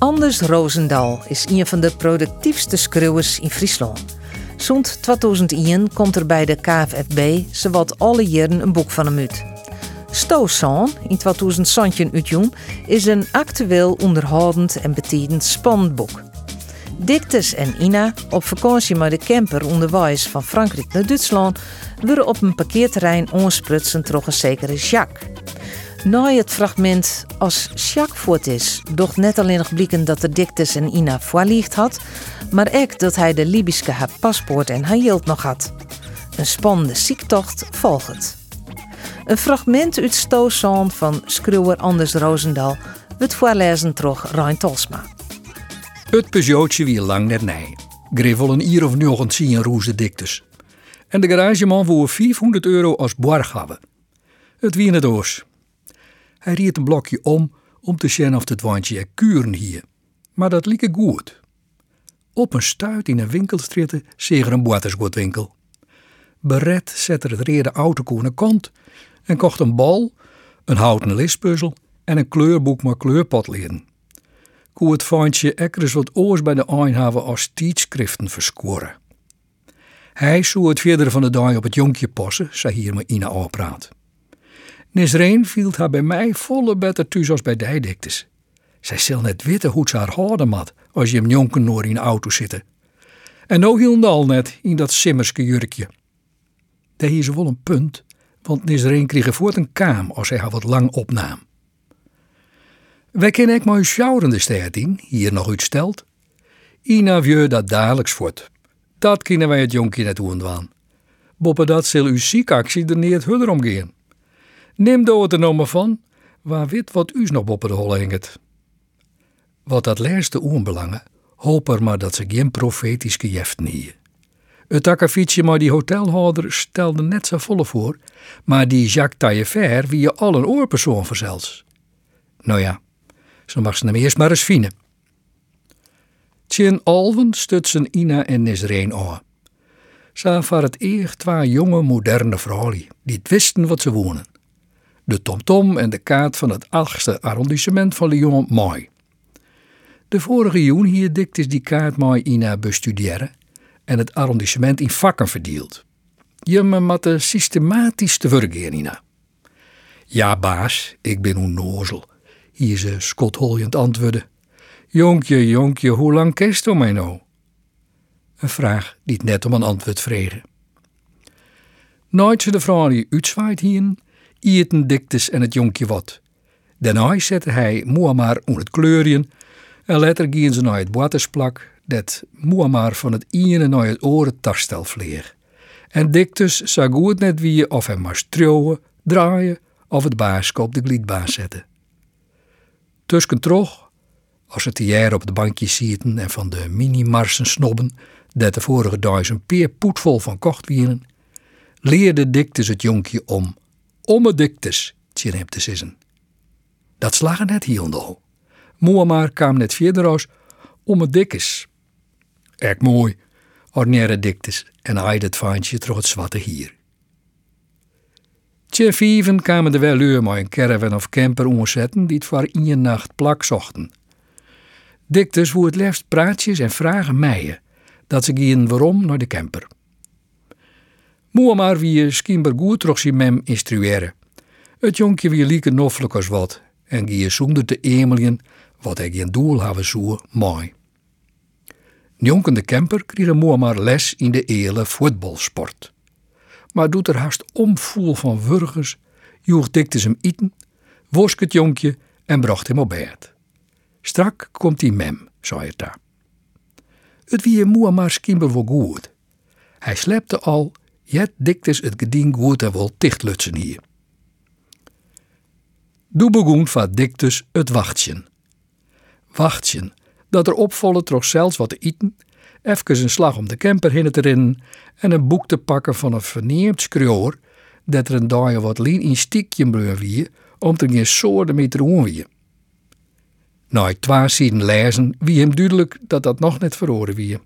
Anders Roosendal is een van de productiefste schreeuwers in Friesland. Zond 2001 komt er bij de KFFB zowat alle jaren een boek van hem uit. Stoosaan, in 2000 uitjong, is een actueel onderhoudend en betedend spannend boek. Dictes en Ina, op vakantie met de camper onderwijs van Frankrijk naar Duitsland, worden op een parkeerterrein onsprutsen door een zekere Jacques. Na het fragment als Jacques voort is, doch net alleen nog blikken dat de Dictes en Ina voorliegt had, maar ook dat hij de Libische haar paspoort en haar yield nog had. Een spannende ziektocht volgt. Een fragment uit Stoosaan van schreeuwer Anders Roosendal wordt voorlezen door Rijn Tolsma. Het Peugeotje wie lang net nee. Griffel een ier of nog zien roeze diktes. En de garageman voor 500 euro als borg hebben. Het wie het oors. Hij riet een blokje om om te zien of het wandje er kuren hier. Maar dat liep goed. Op een stuit in een winkelstritte zeger een boatersgoedwinkel. Beret zette het rede aan kant en kocht een bal, een houten lispuzzel en een kleurboek met kleurpotleden. Koe het vondje ekkers wat oors bij de Eindhaven als tijdschriften verskoren. Hij zou het verder van de dag op het jonkje passen, zei hier maar Ina aanpraat. Nisreen viel haar bij mij volle beter thuis als bij dijdiktes. Zij zal net weten hoe ze haar houden mat als je hem jonken noor in de auto zitten. En nou hield al net in dat simmerske jurkje. Daar ze wel een punt, want Nisreen kreeg voort een kaam als hij haar wat lang opnam. Wij kennen maar sjouwrende stad in, hier nog uitstelt. Ina vieu dat dadelijks voort. Dat kunnen wij het jonkje net doen waan. Boppe dat zal uw ziekactie er niet het hudder. Neem door het er nou maar van, waar wit wat u's nog boppen de holle hinget. Wat dat laatste onbelangen, hoop er maar dat ze geen profetische jeften hier. Het akkefietje maar die hotelhouder stelde net zo volle voor, maar die Jacques Taillefer wie je al een oorpersoon verzels. Nou ja, zo mag ze hem eerst maar eens vinden. Tjen Alven stutsen Ina en Nisreen aan. Ze waren het eer twee jonge moderne vrouwen die het wisten wat ze wonen. De tomtom en de kaart van het achtste arrondissement van Lyon mooi. De vorige joen hier dikt is die kaart mooi Ina bestuderen en het arrondissement in vakken verdeeld. Je me matte systematisch te vergeen, Ina. Ja, baas, ik ben onnozel. Hier ze skotholjend antwoorden. Jonkje, jonkje, hoe lang kerst om mij nou? Een vraag die het net om een antwoord vregen. Nooit ze de vrouw die uitzwaait hier, ieten diktes en het jonkje wat. Daarna zette hij Muammar om het kleurjen en later gingen ze naar het dat Muammar van het ene naar het oren tarstel vleeg. En diktes zag goed net wie of hem maar strooien, draaien of het baaske op de gliedbaas zetten. Tussen trog, als het jaar op het bankje zitten en van de mini-marsen snobben, dat de vorige een peer poetvol van kocht wieren, leerde diktes het jonkje om omme diktes tjen hem te sissen. Dat slagen net hielendal. Muammar kwam net verder als omme dikkes. Erk mooi, ordinaire diktes en aaide het vaantje terug het zwarte hier. Tje vieven kwamen de wel maar een caravan of camper omzetten die het voor een nacht plak zochten. Diktes woe het liefst praatjes en vragen mijen, dat ze gingen waarom naar de camper. Muammar wie skimber goed troch zijn mem instrueren. Het jonkje wie lieke noffelijk als wat en gie zonder te emelien wat hij geen doel hebben zoe mooi. Jonken de camper kreeg Muammar les in de ele voetbalsport. Maar doet er haast omvoel van wurgers, joeg dikte hem eten, wosk het jonkje en bracht hem op bed. Strak komt die mem, zei het daar. Het wie Muammar skimber wel goed. Hij slepte al Jet diktes het gedien goed en wel dichtlutsen hier. Doe begon van diktes het wachtjen. Wachtjen, dat er opvallen troch zelfs wat te eten even een slag om de camper heen te rennen en een boek te pakken van een verneemd schreeuwer dat er een dag wat lien in stiekje bleu wie om er geen soorten mee te wie. Na twee zien lezen wie hem duidelijk dat dat nog net verhoren wie.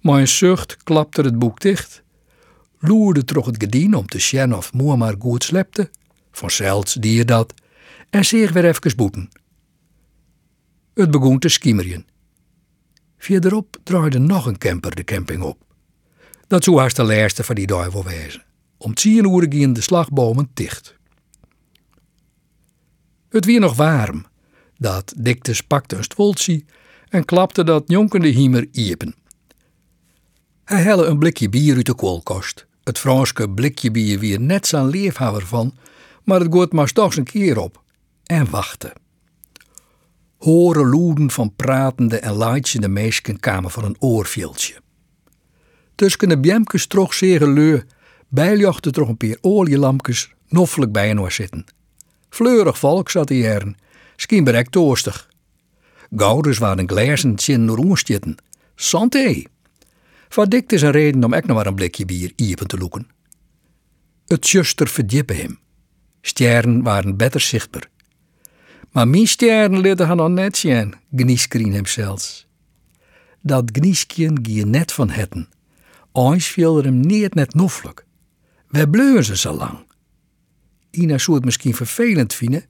Maar een zucht klapte het boek dicht, loerde terug het gedien om te zien of moe maar goed slepte, vanzelfs die je dat, en zich weer even boeten. Het begon te skimmeren. Verderop draaide nog een camper de camping op. Dat zou haast de laatste van die dag wel wezen. Om tien uur de slagbomen dicht. Het weer nog warm. Dat dikte pakte een stwoltje en klapte dat jonkende hiemer iepen. Hij helle een blikje bier uit de koolkast. Het Franske blikje bier wie net zijn leefhouwer van, maar het gooit maar toch een keer op. En wachten. Horen loeden van pratende en laaitjende meisken kwamen van een oorveeltje. Tussen de bjemkes trog zeer geleu, bijljochten toch een paar olielampjes noffelijk bij een zitten. Fleurig volk zat hier, schijnbaar toostig. Gouders waren glazen tjen roerstjitten. Santé! Wat dikt is een reden om ek nog maar een blikje bier iepen te loeken. Het juster verdiepen hem. Sterren waren beter zichtbaar. Maar mijn sterren lieten han nog net zien, hem zelfs. Dat gnieskjen gie net van hetten. Eens viel er hem niet net noffelijk. Wij bleuren ze zo lang. Ina zou het misschien vervelend vinden,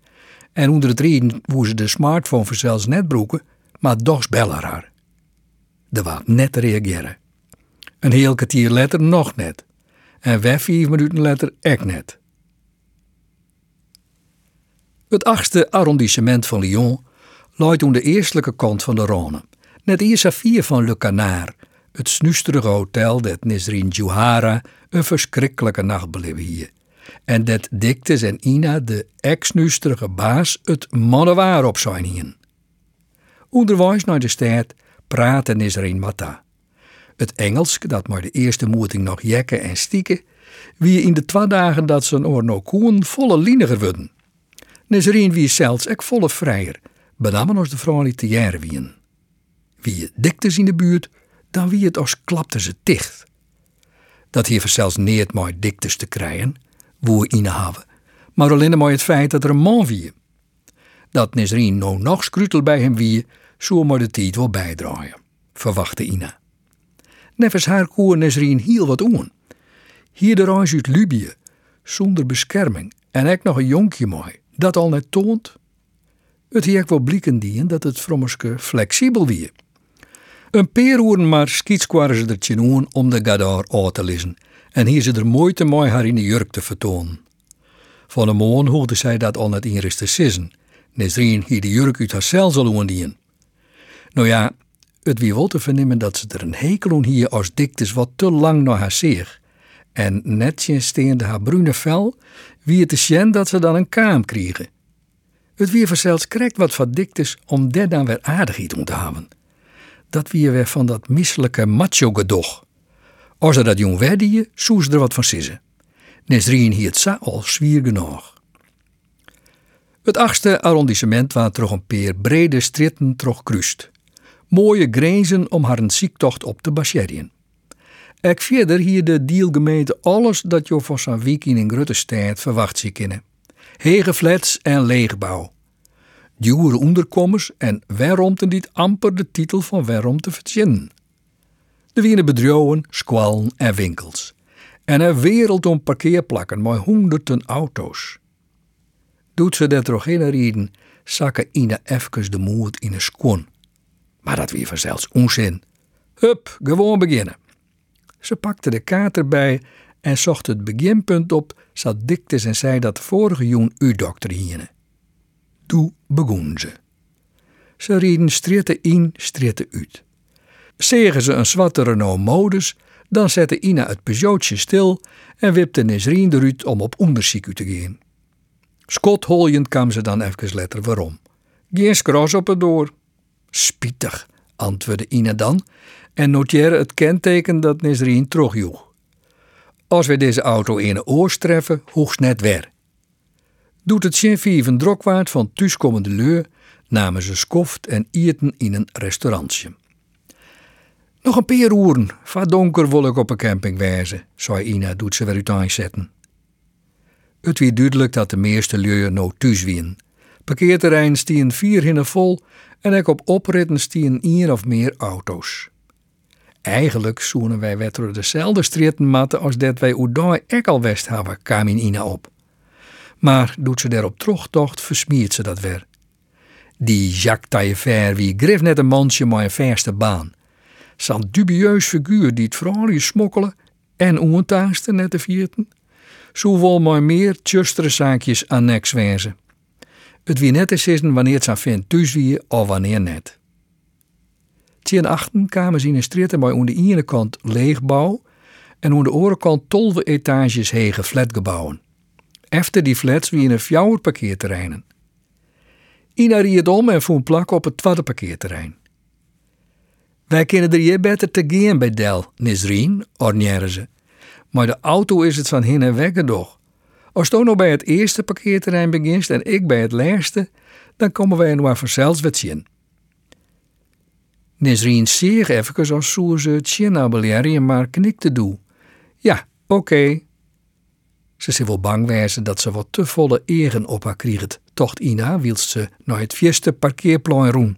en onder het reden woe ze de smartphone voor zelfs net broeken, maar doch bellen haar. De wat net reageren. Een heel kwartier letter nog net. En wij vier minuten letter ek net. Het achtste arrondissement van Lyon luidt aan de eerstelijke kant van de Rhône. Net eerst vier van Le Canard, het snuisterige hotel dat Nisrin Juhara een verschrikkelijke nacht hier. En dat Diktes en Ina, de ex-snuisterige baas, het mannenwaar op zijn hier. Onderwijs naar de stad praten Nisrin Mata. Het Engels, dat maar de eerste moeting nog jekken en stieken, wie in de twee dagen dat ze een oorno koen volle liniger worden. Nisrin wie zelfs ek volle vrijer, benamen als de vrouw te jaren wien. Wie je diktes in de buurt, dan wie het als klapte ze dicht. Dat hier zelfs neert mooi diktes te krijgen, woe innehaven, maar alleen maar het feit dat er een man wie. Dat Nisrin nou nog scrutel bij hem wie, zou maar de tijd wel bijdraaien, verwachtte Ina. Nevens haar koer Nisrin heel wat aan. Hier de reis uit Libië, zonder bescherming, en ik nog een jonkje mooi, dat al net toont. Het hier wel blikken dien dat het frommerske flexibel wie. Een paar uren maar schietskwarren ze er tjenoen om de gadar uit te lezen. En hier ze er mooi te mooi haar in de jurk te vertonen. Van een moon hoorde zij dat al net in te sissen. Nesrien hier de jurk uit haarzelf zal oendien. Nou ja, het wie wel te vernemen dat ze er een hekel aan hier als diktes wat te lang naar haar zeer. En netje steende haar brune vel, wie het te zien dat ze dan een kaam kregen. Het wie verzels krijgt wat van diktes om daar dan weer aardigheid om te houden dat wie weer van dat misselijke macho-gedoch. Als er dat jong werd, soes er wat van sissen. Nesrien hier het sa al zwier genoeg. Het achtste arrondissement waar toch een peer brede stritten troch krust. Mooie grenzen om haar een ziektocht op te basjerien. Ek verder hier de deelgemeente alles dat je van zijn week in grote stad verwacht zie kennen. Hege flats en leegbouw duure onderkomers en waarom dit amper de titel van waarom te verzinnen. De wienen bedrijven, squallen en winkels. En een wereld om parkeerplakken met honderden auto's. Doet ze dat toch geen reden, zakken Ina even de moed in een schoen. Maar dat weer vanzelfs onzin. Hup, gewoon beginnen. Ze pakte de kaart erbij en zocht het beginpunt op, zat diktes en zei dat vorige jong u dokter hier. Toen begon ze. Ze rieden stritten in, stritten uit. Zegen ze een zwarte Renault modus, dan zette Ina het Peugeotje stil en wipte Nesrien eruit om op onderzoek te gaan. Skotholjend kwam ze dan even letter waarom. Geen skros op het door. Spietig, antwoordde Ina dan en noteerde het kenteken dat Nesrien terugjoeg. Als we deze auto in een oors treffen, hoogst net weer doet het Sint-Vieven drokwaard van thuiskomende leur namen ze skoft en ierten in een restaurantje. Nog een paar uren, va donker wil ik op een camping wijzen, zei Ina, doet ze weer uit zetten. Het wie duidelijk dat de meeste lui nou thuis wien. Parkeerterrein stien vier hinnen vol en ik op opritten stien één of meer auto's. Eigenlijk zoenen wij wetter dezelfde stritten als dat wij Oedai ek al west hebben, in Ina op. Maar doet ze daarop terugtocht, versmiert ze dat weer. Die Jacques Taillefer wie grif net een mansje maar een verste baan. Zo'n dubieus figuur die het vooral smokkelen en oentaasten net te vierten. Zo wel maar meer tjustere zaakjes aan niks wezen. Het wie net is wanneer het zijn vindt thuis wie of wanneer net. Tien achten kwamen ze in een straat bij aan de ene kant leegbouw en aan de andere kant tolve etages hege flatgebouwen. Efter die flats wie in een fjouwer parkeerterreinen. Ina riet om en voer plak op het tweede parkeerterrein. Wij kunnen er hier beter te gaan bij Del, Nisrien, orneren ze. Maar de auto is het van hin en weg doch. Als nou bij het eerste parkeerterrein begint en ik bij het laatste, dan komen wij nog vanzelfs wat zien. Nisrien zeer even als zo ze het maar knikte doe. Ja, oké. Ze is wel bang wezen dat ze wat te volle eren op haar kriegt, tocht Ina, wilst ze naar het vieste parkeerplein roen.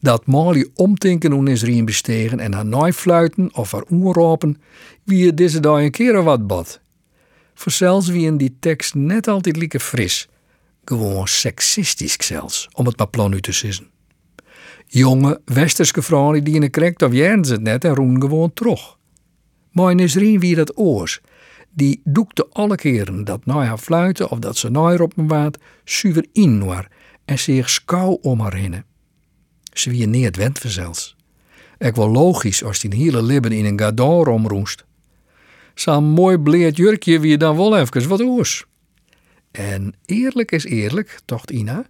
Dat Molly omtinken hoe is erin bestegen en haar nooit fluiten of haar oerropen, wie je deze dag een keer wat bad. Voor zelfs wie in die tekst net altijd lieke fris, gewoon seksistisch zelfs, om het maar plan te sissen. Jonge westerse vrouwen die in de krekt of jaren het net en roen gewoon terug. Maar in wie dat oors, die doekte alle keren dat na haar fluiten of dat ze naar op me waard, zuiver in en zich schouw om haar heen. Ze wie neer wend zelfs. Ik wel logisch als die hele libben in een gador omroest. Zo'n mooi bleerd jurkje wie dan wel even wat oors. En eerlijk is eerlijk, tocht Ina,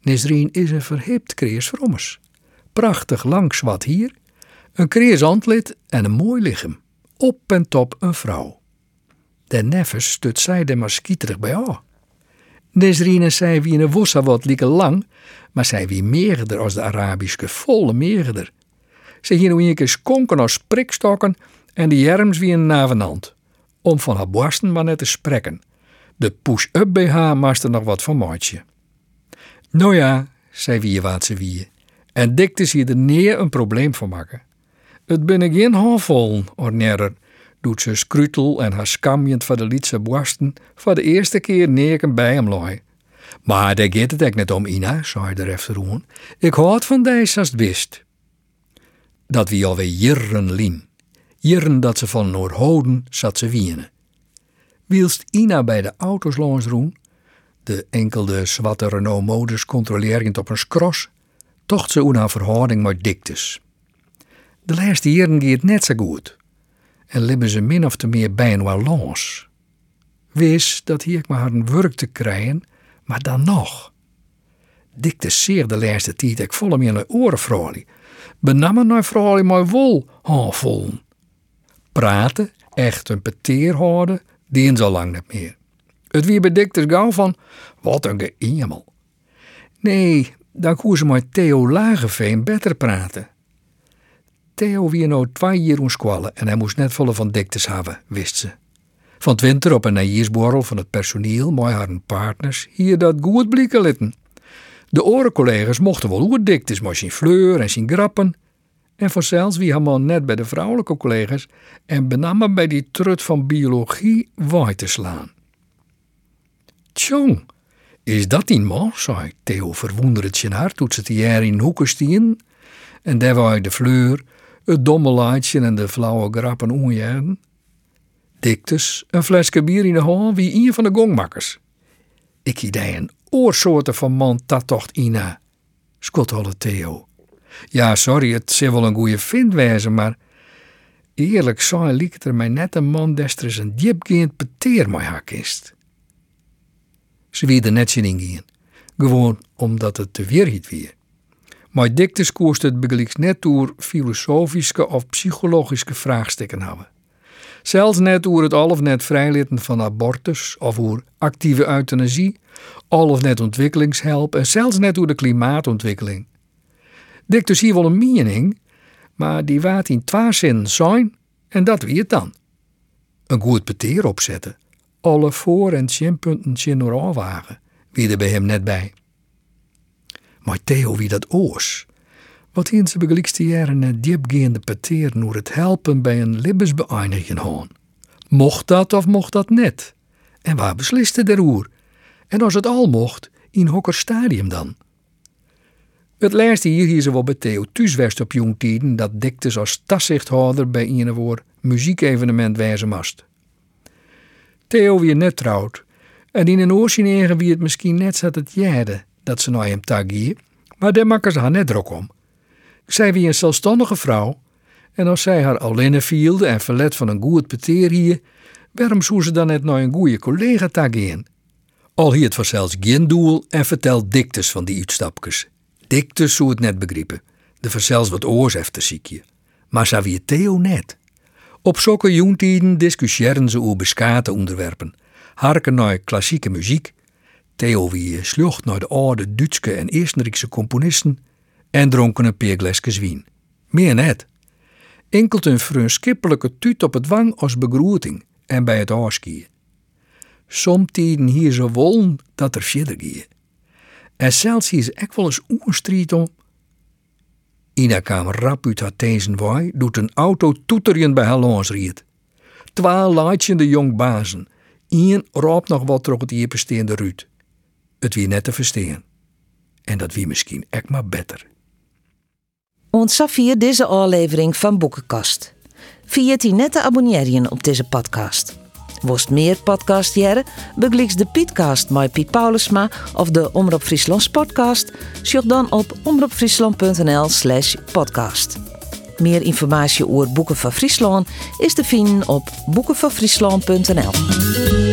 Nisrien is een verhipt kreers vrommers. Prachtig lang zwart hier, een kreers antlit en een mooi lichaam. Op en top een vrouw. De neffers stut zij de maar bij haar. Nesrine zei wie een wossa wat lieke lang, maar zij wie meerder als de Arabische volle meerder. Ze hier nu een keer skonken als prikstokken en de jerms wie een navenant. Om van haar borsten maar net te spreken. De push-up BH maakte nog wat van maatje. Nou ja, zei wie wat ze wie. En dikte ze er neer een probleem van maken. Het ben ik geen handvol, ornerer, doet ze skrutel en haar skamjend van de lietse borsten voor de eerste keer neken bij hem looi. Maar daar gaat het ook net om, Ina, zei de refteroen. Ik houd van deze als het wist. Dat wie alweer jirren lien. Jirren dat ze van Noordhoden zat ze wienen. Wielst Ina bij de auto's langs de enkelde zwarte Renault-modus controlerend op een skros, tocht ze een verhouding met diktes. De laatste jaren gaat net zo goed en libben ze min of te meer bij wel los. Wis dat hier ik maar een werk te krijgen, maar dan nog. Dikte zeer de laatste tijd ik volle meer naar oren vrolie. Benammen naar vrolie maar wol vol. Praten, echt een peteer houden, die zo lang niet meer. Het wie bedikte gauw van, wat een geëmel. Nee, dan koe ze maar Theo Lageveen beter praten. Theo wie nou twee jaar squallen en hij moest net volle van diktes hebben, wist ze. Van winter op een naïersborrel van het personeel, mooi haar partners, hier dat goed blikken litten. De orencollega's mochten wel hoe diktes, maar zijn fleur en zijn grappen. En vanzelfs wie helemaal net bij de vrouwelijke collega's en benamen bij die trut van biologie waai te slaan. Tjong, is dat die man? zei Theo verwonderd zijn hart toen ze jaar in hoeken stien. En daar wou de fleur, het domme laatje en de flauwe grappen onjaren. Diktes, een flesje bier in de hand wie een van de gongmakkers. Ik idee een oorsoorten van man dat tocht Ina, alle Theo. Ja, sorry, het zal wel een goede vind maar eerlijk zei liek er mij net een man destres een diepgeend peteer mij haar kist. Ze wie net in gaan, gewoon omdat het te weerhiet weer. Maar diktes koerst het begelijks net door filosofische of psychologische vraagstukken hebben. Zelfs net over het al of net vrijlitten van abortus of over actieve euthanasie, al of net ontwikkelingshulp en zelfs net over de klimaatontwikkeling. Diktes hier wel een mening, Maar die waard in twee zinnen zijn en dat wie het dan. Een goed peteer opzetten, alle voor- en tjenpunten tjen wagen, wie er bij hem net bij. Maar Theo wie dat oors. Wat in ze begelijkste jaren een diepgaande peteer noer het helpen bij een libbesbeëindiging hoon. Mocht dat of mocht dat net? En waar besliste de roer? En als het al mocht, in hokker stadium dan? Het laatste hier hier ze wel bij Theo thuiswest op jongtijden dat diktes als tassichthouder bij een woord muziekevenement wijzen mast. Theo weer net trouwd en in een oorsinegen wie het misschien net zat het jaren dat ze naar hem taggie, maar daar maken ze haar net druk om. Zij wie een zelfstandige vrouw en als zij haar alleen vielde en verlet van een goed peteer hier, waarom zou ze dan net naar een goede collega taggen? Al hier het vanzelfs geen doel en vertelt diktes van die uitstapjes. Diktes zou het net begrijpen. De verzels wat oors heeft ziekje. Maar zou wie Theo net. Op zulke jongtijden discussiëren ze over beschate onderwerpen. Harken naar klassieke muziek. Theo wie slucht naar de oude Duitse en Eerstenrijkse componisten. En dronken een peerglesjes wien. Meer net. Enkelt een vreunskippelijke tuut op het wang als begroeting en bij het afskiën. Somtijden hier ze wollen dat er verder gieën. En ze ek wel eens oerstriet om. Ina kwam rap uit haar tezenwaai, doet een auto toeterjen bij haar langs riet. Twa laatjende jong bazen. Ien raapt nog wat terug het iepensteende ruut. Het wie net te verstaan. En dat wie misschien ek maar beter. Ontzag hier deze aflevering van Boekenkast. Via die net te abonneren op deze podcast. Worst meer podcast jaren, bekliks de Pietcast met Piet Paulusma of de Omroep Friesland podcast. Zoek dan op omroepfriesland.nl slash podcast. Meer informatie over Boeken van Friesland is te vinden op boekenvanfriesland.nl.